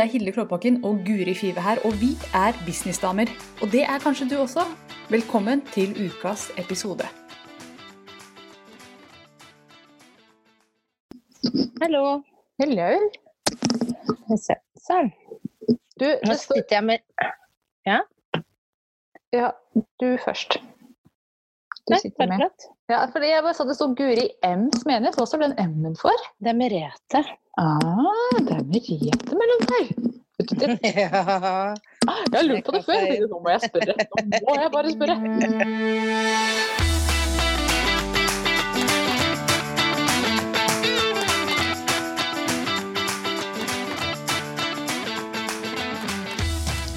Det er Hilde Klåbakken og Guri Five her, og vi er businessdamer. Og det er kanskje du også. Velkommen til ukas episode. Hallo. Hello. Sånn. Du, Nå sitter jeg med Ja, Ja, du først. Du Nei, sitter med. Ja, fordi jeg bare sa det sto Guri M's menighet. Hva står den M-en for? Det er Merete. Ah, det er Merete mellom der. Vet du det? ja. Jeg har lurt på det før. Nå må jeg spørre. Nå må jeg bare spørre.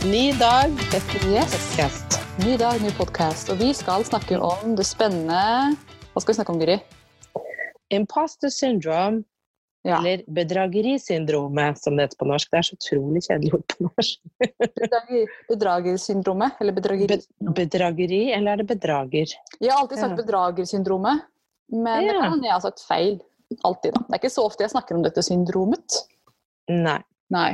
Ny dag, Yes. Ny dag, ny podkast. Og vi skal snakke om det spennende Hva skal vi snakke om, Guri? Imposter syndrome, Ja. eller bedragerisyndromet, som det heter på norsk. Det er så utrolig kjedelig ord på norsk. Bedragersyndromet? Eller bedrageri... Be bedrageri, eller er det bedrager? Jeg har alltid sagt Ja. bedragersyndromet, men det kan jeg ha sagt feil. Alltid, da. Det er ikke så ofte jeg snakker om dette syndromet. Nei. Nei.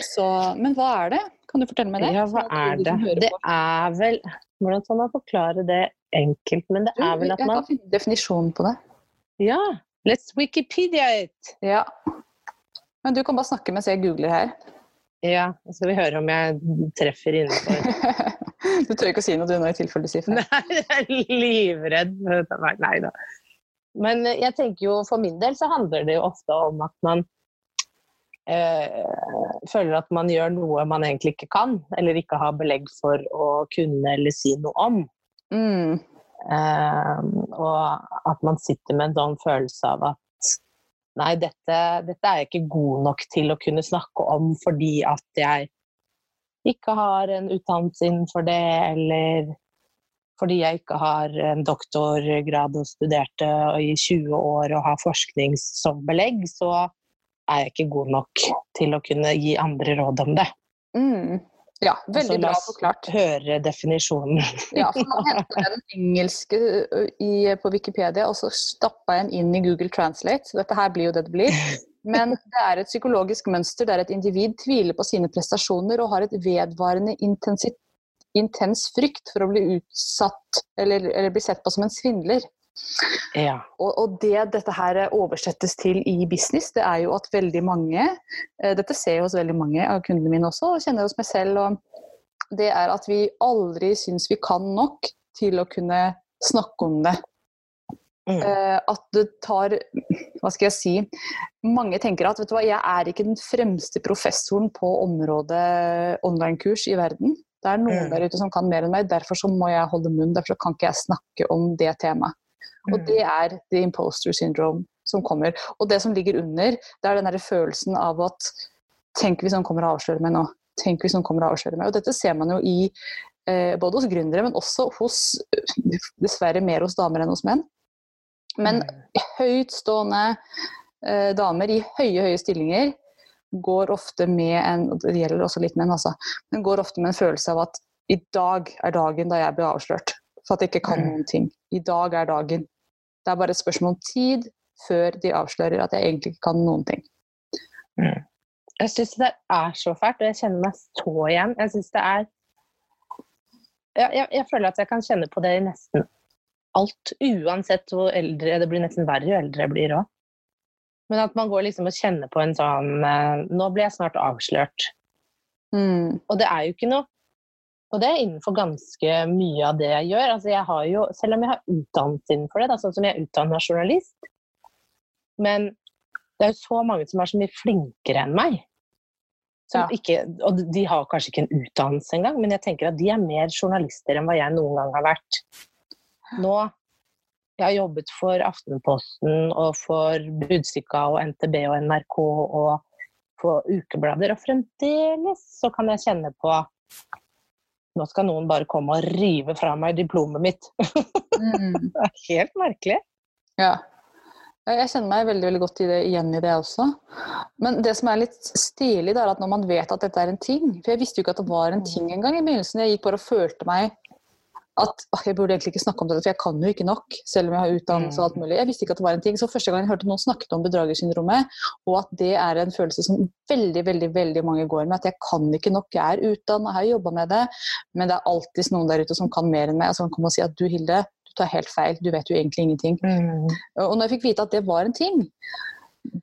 Så, men hva er det? Kan du fortelle meg det? Ja, hva Sånn er det? Det er vel Hvordan skal man forklare det enkelt? Men det er vel at Jeg kan finne definisjonen på det. Ja, let's Wikipedia it! Ja. Men du kan bare snakke mens jeg googler her. Ja, så skal vi høre om jeg treffer innenfor. du tør ikke å si noe du nå i tilfelle du sier feil. Nei, jeg er livredd. Nei da. Men eh, jeg tenker jo for min del så handler det jo ofte om at man øh, føler at man gjør noe man egentlig ikke kan, eller ikke har belegg for å kunne eller si noe om. Mm. Eh, og at man sitter med en sånn følelse av at nei, dette, dette er jeg ikke god nok til å kunne snakke om fordi at jeg ikke har en utdannelse innenfor det, eller fordi jeg ikke har en doktorgrad og studerte i 20 år og har forskning som belegg, så er jeg ikke god nok til å kunne gi andre råd om det. Mm. Ja, veldig Så la bra oss forklart. Høre definisjonen. Ja, for Man henter den engelske i, på Wikipedia, og så stappa jeg den inn i Google Translate. Så dette her blir jo det det blir. Men det er et psykologisk mønster der et individ tviler på sine prestasjoner og har et vedvarende intens frykt for å bli utsatt eller, eller bli sett på som en svindler. Ja. Og, og det dette her oversettes til i business, det er jo at veldig mange eh, Dette ser jeg hos veldig mange av kundene mine også, og kjenner hos meg selv. og Det er at vi aldri syns vi kan nok til å kunne snakke om det. Mm. Eh, at det tar Hva skal jeg si? Mange tenker at vet du hva, jeg er ikke den fremste professoren på området online-kurs i verden. Det er noen Mm. der ute som kan mer enn meg, derfor så må jeg holde munn. Derfor kan ikke jeg snakke om det temaet. Og Mm. det er the imposter syndrome som kommer. Og det som ligger under, det er den der følelsen av at Tenk hvis noen kommer og avslører meg nå. Tenk hvis noen kommer og avslører meg. Og dette ser man jo i eh, både hos gründere, men også hos eh, dessverre mer hos damer enn hos menn. Men høytstående eh, damer i høye, høye stillinger går ofte med en og Det gjelder også litt menn, altså. Men går ofte med en følelse av at i dag er dagen da jeg blir avslørt. For at jeg ikke kan Mm. noen ting. I dag er dagen. Det er bare et spørsmål om tid før de avslører at jeg egentlig ikke kan noen ting. Jeg syns det er så fælt, og jeg kjenner meg så igjen. Jeg syns det er jeg, jeg, jeg føler at jeg kan kjenne på det i nesten alt, uansett hvor eldre Det blir nesten verre jo eldre jeg blir òg. Men at man går liksom og kjenner på en sånn eh, Nå blir jeg snart avslørt. Mm. Og det er jo ikke noe Og det er innenfor ganske mye av det jeg gjør. Altså jeg har jo, selv om jeg har utdannelse innenfor det, da, sånn som jeg er utdanna journalist Men det er jo så mange som er så mye flinkere enn meg. Ja. ikke, og de har kanskje ikke en utdannelse engang, men jeg tenker at de er mer journalister enn hva jeg noen gang har vært. Nå Jeg har jobbet for Aftenposten og for Budstikka og NTB og NRK og for ukeblader, og fremdeles så kan jeg kjenne på Nå skal noen bare komme og rive fra meg diplomet mitt. Mm. Det er helt merkelig. Ja. Jeg kjenner meg veldig veldig godt i det, igjen i det også. Men det som er litt stilig, det er at når man vet at dette er en ting For jeg visste jo ikke at det var en ting engang i begynnelsen. Jeg gikk bare og følte meg at å, jeg burde egentlig ikke snakke om det, for jeg kan jo ikke nok. Selv om jeg har utdannelse og alt mulig. Jeg visste ikke at det var en ting. Så første gang jeg hørte noen snakket om bedragersyndromet, og at det er en følelse som veldig veldig, veldig mange går med, at jeg kan ikke nok, jeg er utdannet, jeg har jobba med det, men det er alltid noen der ute som kan mer enn meg, og som kan komme og si at du Hilde, du tar helt feil, du vet jo egentlig ingenting. Mm. Og når jeg fikk vite at det var en ting,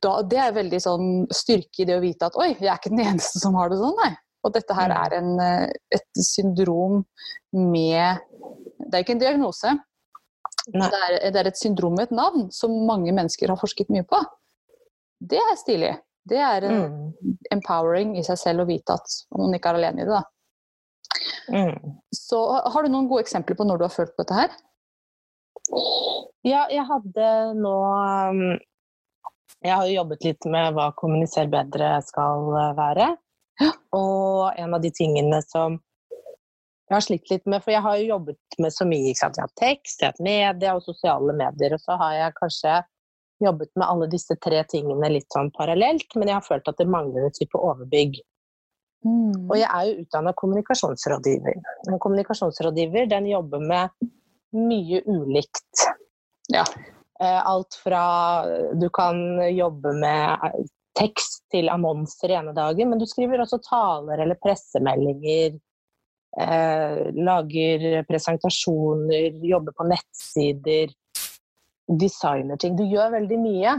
da, det er veldig sånn styrke i det å vite at oi, jeg er ikke den eneste som har det sånn, nei. Og dette her Mm. er en, eh, et syndrom med Det er ikke en diagnose. Det er, det er et syndrom med et navn som mange mennesker har forsket mye på. Det er stilig. Det er en Mm. empowering i seg selv å vite at man ikke er alene i det. da. Mm. Så har du noen gode eksempler på når du har følt på dette her? Ja, jeg hadde nå um, Jeg har jo jobbet litt med hva kommuniser bedre skal uh, Og en av de tingene som jeg har slitt litt med, for jeg har jo jobbet med så mye. Ikke sant? Jeg har tekst, jeg har media og sosiale medier. Og så har jeg kanskje jobbet med alle disse tre tingene litt sånn parallelt, men jeg har følt at det mangler en type overbygg. Og jeg er jo utdanna kommunikasjonsrådgiver. En kommunikasjonsrådgiver den jobber med mye ulikt. Ja. Eh, Alt fra du kan jobbe med tekst til annonser ene dagen, men du skriver også taler eller pressemeldinger. Eh, lager presentasjoner, jobber på nettsider. Designer ting. Du gjør veldig mye.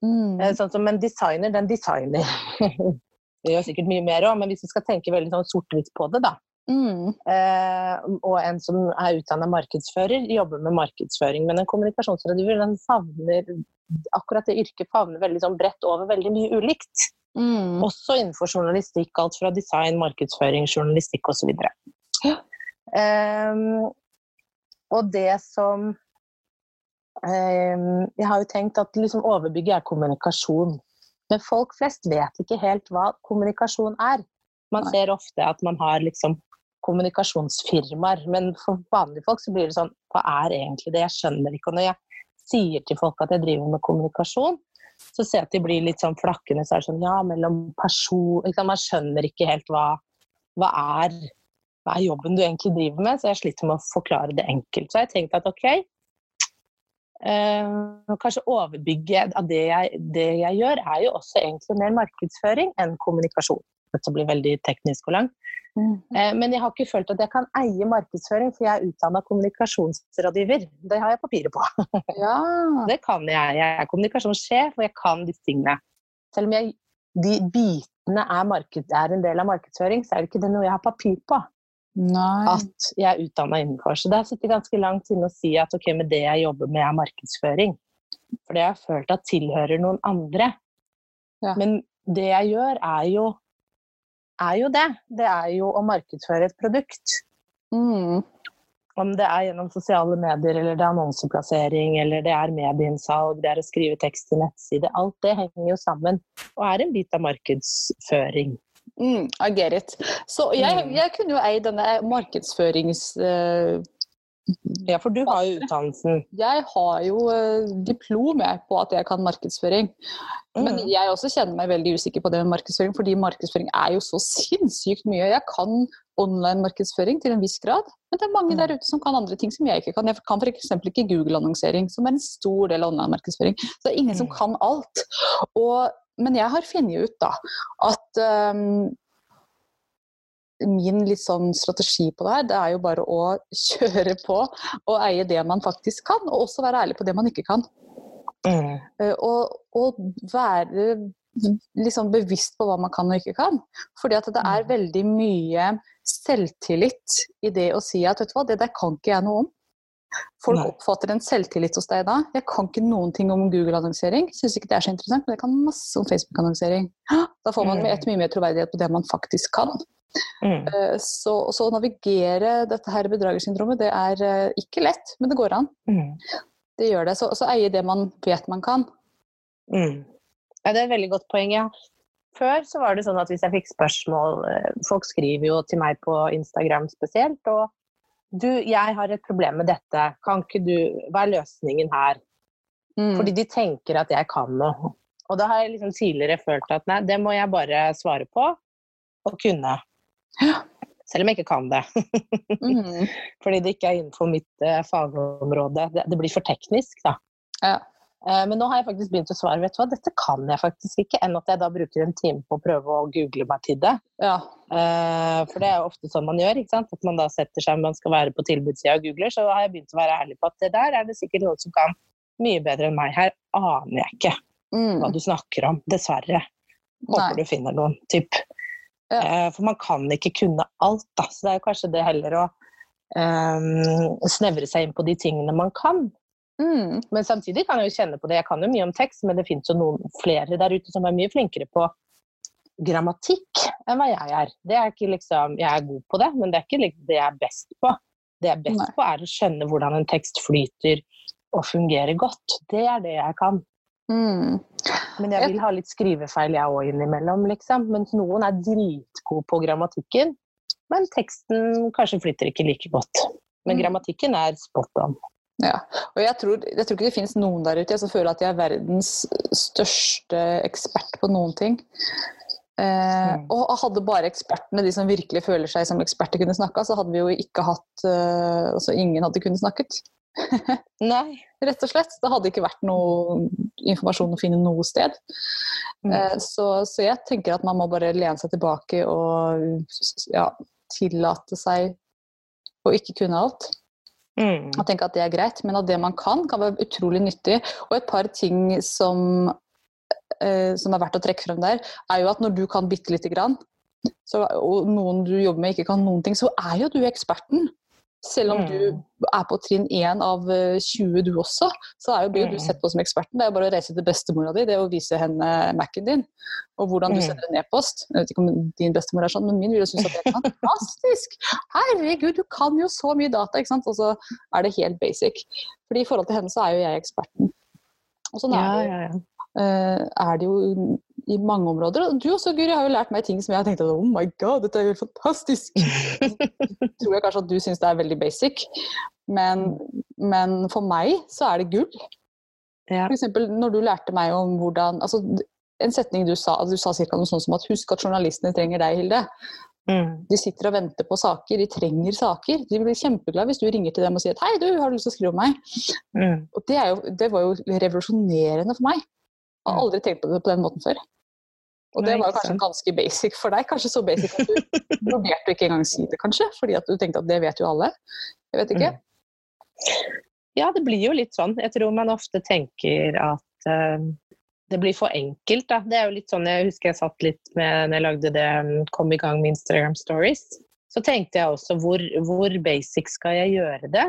Mm. Eh, Sånn som en designer, den designer. Det gjør sikkert mye mer òg, men hvis vi skal tenke veldig sånn sort-hvitt på det, da. Mm. Eh, og en som er utdanna markedsfører, jobber med markedsføring. Men en kommunikasjonsrådgiver den favner akkurat det yrket favner veldig sånn bredt over veldig mye ulikt. Mm. Også innenfor journalistikk, alt fra design, markedsføring, journalistikk osv. Ja. Um, og det som um, Jeg har jo tenkt at liksom overbygget er kommunikasjon. Men folk flest vet ikke helt hva kommunikasjon er. Man Nei. ser ofte at man har liksom kommunikasjonsfirmaer, men for vanlige folk så blir det sånn Hva er egentlig det? Jeg skjønner ikke. Og når jeg sier til folk at jeg driver med kommunikasjon, så ser jeg at de blir litt sånn flakkende. Så er det sånn Ja, mellom person liksom. Man skjønner ikke helt hva, hva er hva er jobben du egentlig driver med, så jeg sliter med å forklare det enkelt. Så jeg tenkte at ok, eh, kanskje overbygget av det jeg, det jeg gjør, er jo også egentlig mer markedsføring enn kommunikasjon. Dette blir veldig teknisk og langt. Mm. Eh, men jeg har ikke følt at jeg kan eie markedsføring, for jeg er utdanna kommunikasjonsrådgiver. Det har jeg papiret på. Ja. Det kan jeg. Jeg er kommunikasjonssjef, og jeg kan disse tingene. Selv om jeg, de bitene er, marked, er en del av markedsføring, så er det ikke det noe jeg har papir på Nei. at jeg er utdanna innenfor. Så det har sittet ganske langt inne å si at ok, med det jeg jobber med er markedsføring. For det har jeg følt at tilhører noen andre. Ja. Men det jeg gjør, er jo, er jo det. Det er jo å markedsføre et produkt. Mm. Om det er gjennom sosiale medier, eller det er annonseplassering, eller det er medieinnsalg, det er å skrive tekst til nettside. Alt det henger jo sammen og er en bit av markedsføring. Mm, I get it. Så jeg, Mm. jeg kunne jo eid denne markedsførings... eh, Ja, for du har jo utdannelsen. jeg har jo eh, diplom på at jeg kan markedsføring. Men Mm. jeg også kjenner meg veldig usikker på det med markedsføring, fordi markedsføring er jo så sinnssykt mye. Jeg kan online-markedsføring til en viss grad, men det er mange Mm. der ute som kan andre ting som jeg ikke kan. Jeg kan f.eks. ikke Google-annonsering, som er en stor del av online-markedsføring. Så det er ingen som Mm. kan alt. Og, men jeg har funnet ut da at um, min sånn strategi på det her, det er jo bare å kjøre på og eie det man faktisk kan, og også være ærlig på det man ikke kan. Mm. Eh, Og, og være liksom bevisst på hva man kan og ikke kan. Fordi at det er Mm. veldig mye selvtillit i det å si at vet du hva, det der kan ikke jeg noe om. Folk Nei. oppfatter en selvtillit hos deg da. Jeg kan ikke noen ting om Google-annonsering. Syns ikke det er så interessant, men jeg kan masse om Facebook-annonsering. Da får man et mye mer troverdighet på det man faktisk kan. Mm. Eh, Så, så å navigere dette her bedragersyndromet, det er eh, ikke lett, men det går an. Mm. Det gjør det. Så, så eie det man vet man kan. Mm. Ja, det er et veldig godt poeng. Ja. Før så var det sånn at hvis jeg fikk spørsmål eh, Folk skriver jo til meg på Instagram spesielt. Og du, jeg har et problem med dette. Kan ikke du Hva er løsningen her? Mm. Fordi de tenker at jeg kan noe. Og da har jeg liksom tidligere følt at nei, det må jeg bare svare på og kunne. Selv om jeg ikke kan det. Mm. Fordi det ikke er innenfor mitt eh, fagområde. Det, det blir for teknisk, da. Ja. Eh, men nå har jeg faktisk begynt å svare. Vet du hva, dette kan jeg faktisk ikke. Enn at jeg da bruker en time på å prøve å google meg til det. ja. Eh, for det er jo ofte sånn man gjør. ikke sant? At man da setter seg, man skal være på tilbudssida og googler. Så har jeg begynt å være ærlig på at det der er det sikkert noen som kan mye bedre enn meg. Her aner jeg ikke Mm. hva du snakker om. Dessverre. Håper Nei. du finner noen. Typ. Ja. Eh, for man kan ikke kunne alt, da. Så det er jo kanskje det heller å um, snevre seg inn på de tingene man kan. Mm. Men samtidig kan jeg jo kjenne på det. Jeg kan jo mye om tekst, men det finnes jo noen flere der ute som er mye flinkere på grammatikk enn hva jeg er. Det er ikke liksom, Jeg er god på det, men det er ikke liksom det jeg er best på. Det jeg er best Nei. på, er å skjønne hvordan en tekst flyter og fungerer godt. Det er det jeg kan. Mm. Men jeg vil ha litt skrivefeil jeg òg innimellom, liksom. Mens noen er dritgode på grammatikken, men teksten kanskje flytter ikke like godt. Men Mm. grammatikken er spot on. Ja. Og jeg tror, jeg tror ikke det finnes noen der ute som føler at de er verdens største ekspert på noen ting. Eh, Mm. og hadde bare ekspertene, de som virkelig føler seg som eksperter, kunne snakka, så hadde vi jo ikke hatt eh, Altså ingen hadde kunnet snakket. Nei. Rett og slett. Det hadde ikke vært noe informasjon å finne noe sted. Mm. Eh, så, så jeg tenker at man må bare lene seg tilbake og ja, tillate seg å ikke kunne alt. Mm. og tenke at det er greit, men at det man kan, kan være utrolig nyttig. Og et par ting som, eh, som er verdt å trekke frem der, er jo at når du kan bitte lite grann, så, og noen du jobber med ikke kan noen ting, så er jo du eksperten. Selv om Mm. du er på trinn 1 av eh, 20 du også, så er jo, blir jo du Mm. sett på som eksperten. Det er jo bare å reise til bestemora di, det er å vise henne Mac-en din, og hvordan du Mm. sender en e-post. Jeg vet ikke om din bestemor er sånn, men min vil jo synes at det er fantastisk! Herregud, du kan jo så mye data, ikke sant? Og så er det helt basic. Fordi i forhold til henne så er jo jeg eksperten. Og sånn er, Ja, det, ja, ja. eh, er det jo i mange områder. Og du også, Guri, har jo lært meg ting som jeg har tenkt at oh my god, dette er jo fantastisk. tror jeg kanskje at du syns det er veldig basic, men, men for meg så er det gull. Ja. For eksempel når du lærte meg om hvordan altså, En setning du sa, du sa cirka noe sånt som at husk at journalistene trenger deg, Hilde. Mm. De sitter og venter på saker, de trenger saker. De blir kjempeglade hvis du ringer til dem og sier at hei, du, har du lyst til å skrive om meg? Mm. Og det, jo, det var jo revolusjonerende for meg. Jeg har aldri tenkt på det på den måten før. Og det var kanskje ganske basic for deg. Kanskje så basic at du vurderte ikke engang si det, kanskje. Fordi at du tenkte at det vet jo alle. Jeg vet ikke. Ja, det blir jo litt sånn. Jeg tror man ofte tenker at uh, det blir for enkelt. Da. Det er jo litt sånn, Jeg husker jeg satt litt med når jeg lagde det, mm, kom i gang med Instagram Stories. Så tenkte jeg også hvor, hvor basic skal jeg gjøre det?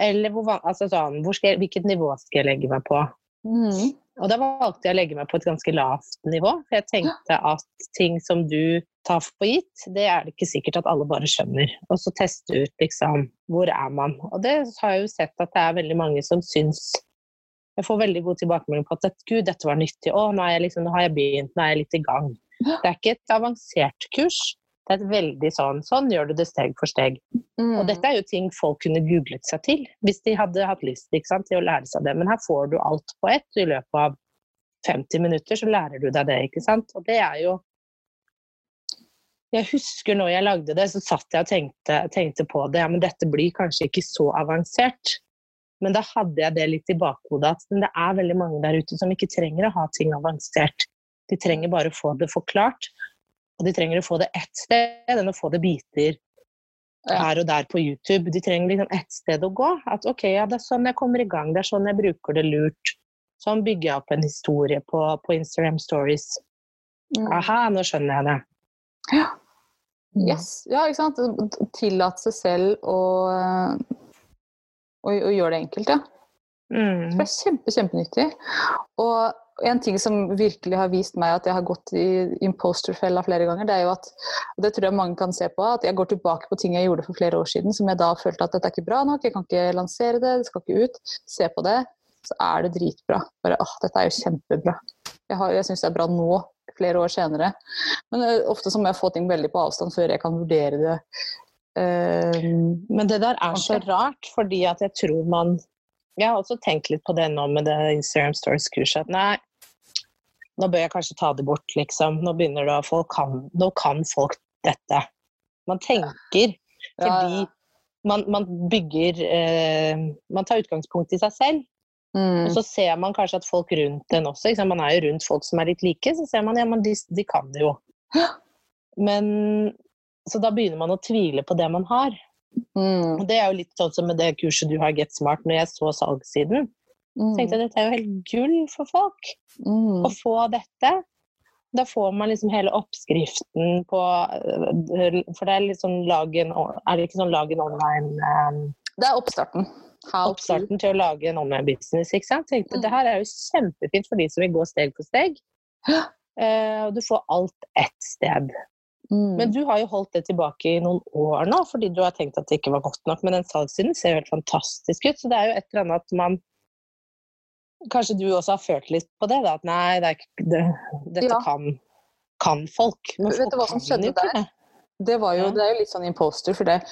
Eller hvor, altså sånn, hvor skal jeg, hvilket nivå skal jeg legge meg på? Mm. Og da valgte jeg å legge meg på et ganske lavt nivå. For jeg tenkte at ting som du tar for gitt, det er det ikke sikkert at alle bare skjønner. Og så teste ut liksom hvor er man. Og det har jeg jo sett at det er veldig mange som syns Jeg får veldig god tilbakemelding på at gud, dette var nyttig. Å, nå, er jeg liksom, nå har jeg begynt, nå er jeg litt i gang. Det er ikke et avansert kurs. Det er et veldig sånn Sånn gjør du det steg for steg. Mm. Og dette er jo ting folk kunne googlet seg til hvis de hadde hatt lyst ikke sant, til å lære seg det. Men her får du alt på ett. I løpet av 50 minutter så lærer du deg det, ikke sant. Og det er jo Jeg husker når jeg lagde det, så satt jeg og tenkte, tenkte på det. Ja, men dette blir kanskje ikke så avansert. Men da hadde jeg det litt i bakhodet at det er veldig mange der ute som ikke trenger å ha ting avansert. De trenger bare å få det forklart. Og de trenger å få det ett sted enn å få det biter her og der på YouTube. De trenger liksom ett sted å gå. At ok, ja, det er sånn jeg kommer i gang, det er sånn jeg bruker det lurt. Sånn bygger jeg opp en historie på, på Instagram Stories. Aha, nå skjønner jeg det. Ja. Yes. Ja, ikke sant. Tillate seg selv å, å, å gjøre det enkelt, ja. Mm. Det er kjempe, kjempenyttig. Og en ting som virkelig har vist meg at jeg har gått i imposter-fella flere ganger, det er jo at, og det tror jeg mange kan se på, at jeg går tilbake på ting jeg gjorde for flere år siden, som jeg da følte at dette er ikke bra nok, jeg kan ikke lansere det, det skal ikke ut. Se på det, så er det dritbra. Bare åh, dette er jo kjempebra. Jeg, har- jeg syns det er bra nå, flere år senere. Men uh, ofte så må jeg få ting veldig på avstand før jeg kan vurdere det. Uh, Men det der er så rart, fordi at jeg tror man Jeg har også tenkt litt på det nå med det Instagram Stories-kurset. At nei, nå bør jeg kanskje ta det bort, liksom. Nå begynner det folk kan, Nå kan folk dette. Man tenker fordi man, man bygger eh, Man tar utgangspunkt i seg selv. Mm. Og så ser man kanskje at folk rundt en også, sant? man er jo rundt folk som er litt like, så ser man ja, men de, de kan det jo. Men Så da begynner man å tvile på det man har. Mm. Og det er jo litt sånn som med det kurset du har, Get Smart, når jeg så salgssiden. Mm. Tenkte jeg dette er jo helt gull for folk Mm. å få dette. Da får man liksom hele oppskriften på øh, For det er litt sånn lag Er det ikke sånn lag en online um, Det er oppstarten. How. Oppstarten til å lage en online business, ikke sant. Tenkte Mm. det her er jo kjempefint for de som vil gå steg for steg. Og du får alt ett sted. Mm. Men du har jo holdt det tilbake i noen år nå, fordi du har tenkt at det ikke var godt nok. Men den salgssiden ser jo helt fantastisk ut, så det er jo et eller annet at man Kanskje du også har følt litt på det, da? At nei, det er ikke, det, dette Ja. kan, kan folk. Men Vet du hva som skjedde der? det. Det, var jo, Ja. det er jo litt sånn imposter, for det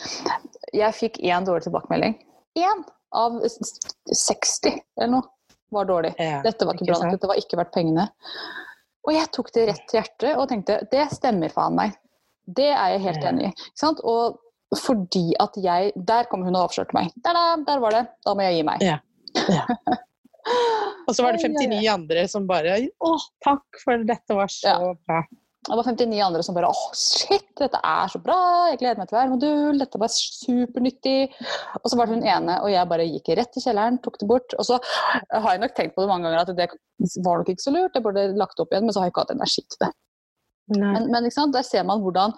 Jeg fikk én dårlig tilbakemelding. Én av s- s- 60 eller noe var dårlig. Ja, Dette var ikke, ikke bra nok, dette var ikke verdt pengene. Og jeg tok det rett til hjertet og tenkte det stemmer faen meg. Det er jeg helt enig i. Og fordi at jeg Der kom hun og avslørte meg. Der, da, der var det. Da må jeg gi meg. Ja. Ja. Og så var det Oi, oi, 59 andre som bare Å, takk, for dette var så Ja. bra. Det var 59 andre som bare åh, shit, dette er så bra, jeg gleder meg til hver modul, dette var supernyttig. Og så var det hun ene, og jeg bare gikk rett i kjelleren, tok det bort. Og så har jeg nok tenkt på det mange ganger at det var nok ikke så lurt, jeg burde lagt det opp igjen, men så har jeg ikke hatt energi til det. Men, men der ser man hvordan,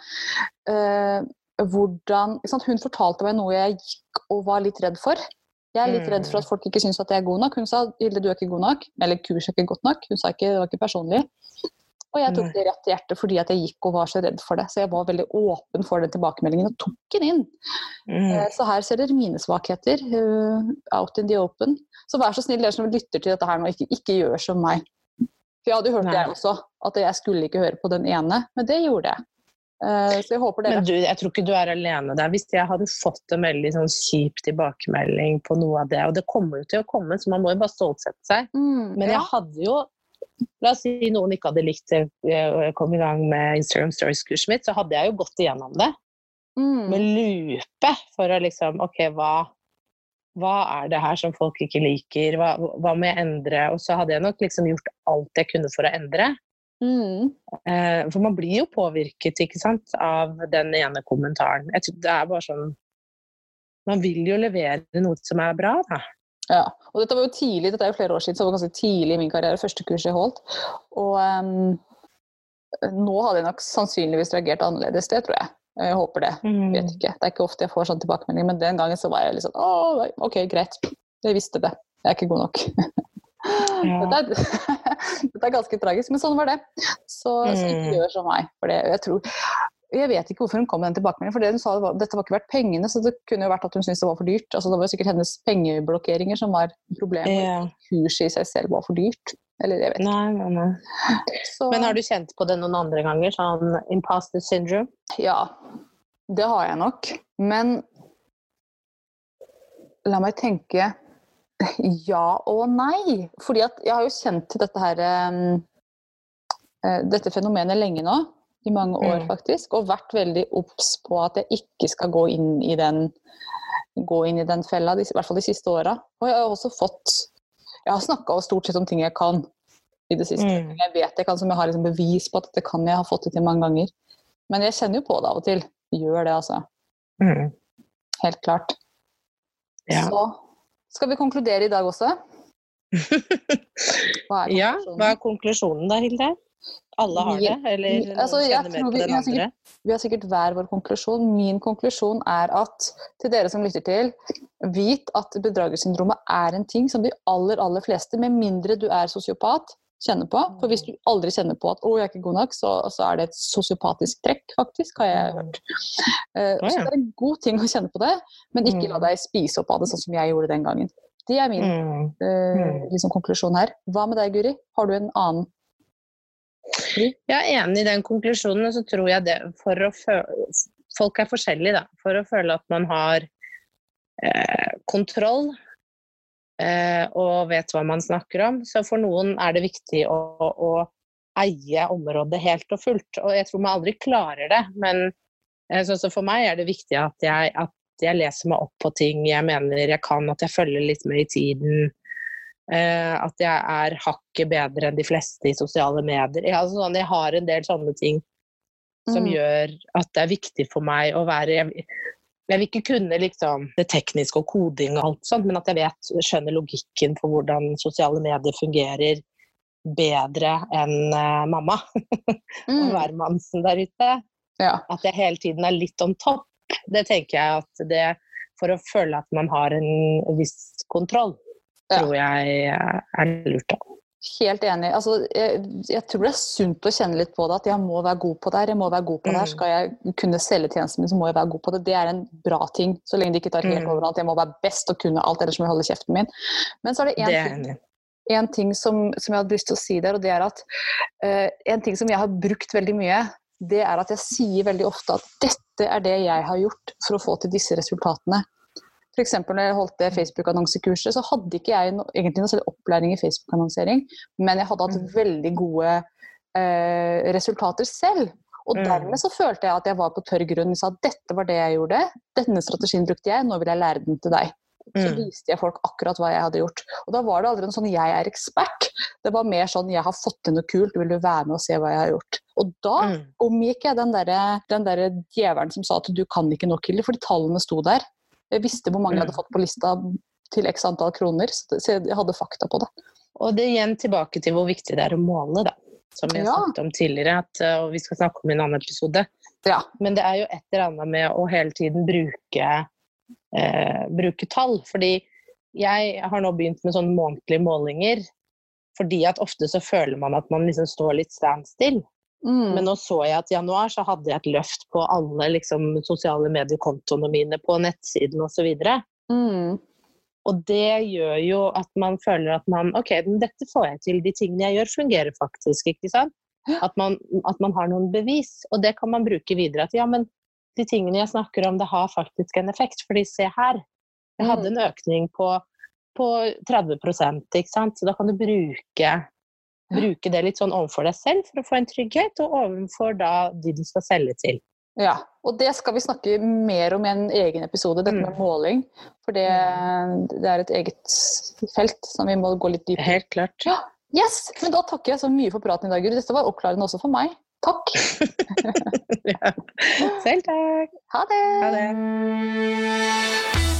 eh, hvordan Hun fortalte meg noe jeg gikk og var litt redd for. Jeg er litt redd for at folk ikke syns at jeg er god nok. Hun sa Hilde, du er ikke god nok. Eller kurs er ikke godt nok. Hun sa ikke, det var ikke personlig. Og jeg tok det rett til hjertet fordi at jeg gikk og var så redd for det. Så jeg var veldig åpen for den tilbakemeldingen og tok den inn. Mm. Eh, Så her ser dere mine svakheter. eh, out in the open. Så vær så snill, dere som lytter til dette her nå, ikke, ikke gjør som meg. For jeg hadde jo hørt Nei. det jeg også, at jeg skulle ikke høre på den ene, men det gjorde jeg. Eh, Så jeg håper dere Men du, jeg tror ikke du er alene der. Hvis jeg hadde fått en veldig sånn kjip tilbakemelding på noe av det, og det kommer jo til å komme, så man må jo bare stålsette seg. Mm, Men jeg hadde jo La oss si noen ikke hadde likt det, jeg kom i gang med Instagram Stories-kurset mitt, så hadde jeg jo gått igjennom det mm, med lupe for å liksom OK, hva, hva er det her som folk ikke liker? Hva, hva må jeg endre? Og så hadde jeg nok liksom gjort alt jeg kunne for å endre. Mm, for man blir jo påvirket ikke sant, av den ene kommentaren. Jeg tror det er bare sånn Man vil jo levere noe som er bra, da. ja. Og dette var jo tidlig, dette er jo flere år siden, så det var ganske tidlig i min karriere, første kurs jeg holdt. Og um, nå hadde jeg nok sannsynligvis reagert annerledes, det tror jeg. Jeg håper det. Mm. vet ikke. Det er ikke ofte jeg får sånn tilbakemelding, men den gangen så var jeg litt sånn Å, OK, greit. Jeg visste det. Jeg er ikke god nok. Ja. Dette, er, dette er ganske tragisk, men sånn var det. Så, så ikke Mm. gjør som meg. For det, jeg tror jeg vet ikke hvorfor hun kom med den tilbakemeldingen. for det hun sa det var, Dette var ikke verdt pengene, så det kunne jo vært at hun syntes det var for dyrt. Altså, det var jo sikkert hennes pengeblokkeringer som var problemet. Yeah. Kurset i seg selv var for dyrt. Eller jeg vet ikke. Nei, nei, nei. Så, Men har du kjent på det noen andre ganger? Sånn imposter syndrome? Ja, det har jeg nok. Men la meg tenke ja og nei. Fordi at jeg har jo kjent til dette her um, eh, Dette fenomenet lenge nå. I mange år, Mm. faktisk. Og vært veldig obs på at jeg ikke skal gå inn i den gå inn i den fella, i hvert fall de siste åra. Og jeg har også fått Jeg har snakka stort sett om ting jeg kan i det siste. Mm. Jeg vet jeg kan, som jeg har liksom bevis på at det kan jeg ha fått det til mange ganger. Men jeg kjenner jo på det av og til. Gjør det, altså. Mm. Helt klart. Ja. Så skal vi konkludere i dag også? Hva ja, hva er konklusjonen da, Hilde? Alle har det, eller noen altså, kjenner mer på den vi har sikkert- andre? Vi har sikkert hver vår konklusjon. Min konklusjon er at til dere som lytter til, vit at bedragersyndromet er en ting som de aller, aller fleste, med mindre du er sosiopat, kjenner på. For hvis du aldri kjenner på at 'å, jeg er ikke god nok', så, så er det et sosiopatisk trekk, faktisk, har jeg hørt. Å, Så det er en god ting å kjenne på det, men ikke la Mm. deg spise opp av det, sånn som jeg gjorde den gangen. Det er min Mm. Mm. liksom, konklusjon her. Hva med deg, Guri? Har du en annen? Jeg er enig i den konklusjonen, og så tror jeg det for å føle Folk er forskjellige, da. For å føle at man har eh, kontroll og vet hva man snakker om. Så for noen er det viktig å, å eie området helt og fullt. Og jeg tror man aldri klarer det, men Eh, Så, så for meg er det viktig at jeg, at jeg leser meg opp på ting jeg mener jeg kan, at jeg følger litt med i tiden. Eh, at jeg er hakket bedre enn de fleste i sosiale medier. Jeg, altså, sånn, jeg har en del sånne ting som Mm. gjør at det er viktig for meg å være Jeg, jeg vil ikke kunne liksom, det tekniske og koding og alt sånt, men at jeg vet, skjønner logikken på hvordan sosiale medier fungerer bedre enn uh, mamma og Mm. hvermannsen der ute. Ja. At jeg hele tiden er litt on top. Det tenker jeg at det For å føle at man har en viss kontroll, Ja. tror jeg er lurt. da. Helt enig. Altså, jeg, jeg tror det er sunt å kjenne litt på det. At jeg må være god på det her. Jeg må være god på det her. Mm. Skal jeg kunne selge tjenesten min, så må jeg være god på det. Det er en bra ting. Så lenge det ikke tar helt Mm. overalt. Jeg må være best og kunne alt, ellers må jeg holde kjeften min. Men så er det én ting, en ting som, som jeg hadde lyst til å si der, og det er at uh, en ting som jeg har brukt veldig mye, det er at jeg sier veldig ofte at dette er det jeg har gjort for å få til disse resultatene. F.eks. når jeg holdt det Facebook-annonsekurset, så hadde ikke jeg no, egentlig noe særlig opplæring i Facebook-annonsering, men jeg hadde hatt Mm. veldig gode eh, resultater selv. Og Mm. dermed så følte jeg at jeg var på tørr grunn. Jeg sa at dette var det jeg gjorde, denne strategien brukte jeg, nå vil jeg lære den til deg. Så Mm. viste jeg folk akkurat hva jeg hadde gjort. Og da var det aldri en sånn 'jeg er ekspert'. Det var mer sånn 'jeg har fått til noe kult, vil du være med og se hva jeg har gjort'? Og da Mm. omgikk jeg den derre der djevelen som sa at du kan ikke nok, Hilde, fordi tallene sto der. Jeg visste hvor mange jeg hadde Mm. fått på lista til x antall kroner, så jeg hadde fakta på det. Og det er igjen tilbake til hvor viktig det er å måle, da. Som vi har Ja. snakket om tidligere, at, uh, og vi skal snakke om i en annen episode. Ja. Men det er jo et eller annet med å hele tiden bruke, eh, bruke tall. Fordi jeg har nå begynt med sånne månedlige målinger. Fordi at ofte så føler man at man liksom står litt stand still. Mm. Men nå så jeg at i januar så hadde jeg et løft på alle liksom, sosiale mediekontoene mine, på nettsiden osv. mm. Og det gjør jo at man føler at man OK, men dette får jeg til. De tingene jeg gjør, fungerer faktisk. ikke sant? At man, at man har noen bevis. Og det kan man bruke videre. At ja, men de tingene jeg snakker om, det har faktisk en effekt. Fordi se her. Jeg hadde en økning på, på 30 ikke sant. Så da kan du bruke, bruke det litt sånn overfor deg selv for å få en trygghet, og overfor da de du skal selge til. Ja, og det skal vi snakke mer om i en egen episode, dette med Mm. måling. For det, det er et eget felt som vi må gå litt dypere i. Helt klart. Ja, yes! Men da takker jeg så mye for praten i dag, Guri. Dette var oppklarende også for meg. Takk. Ja. Selv takk. Ha det! Ha det.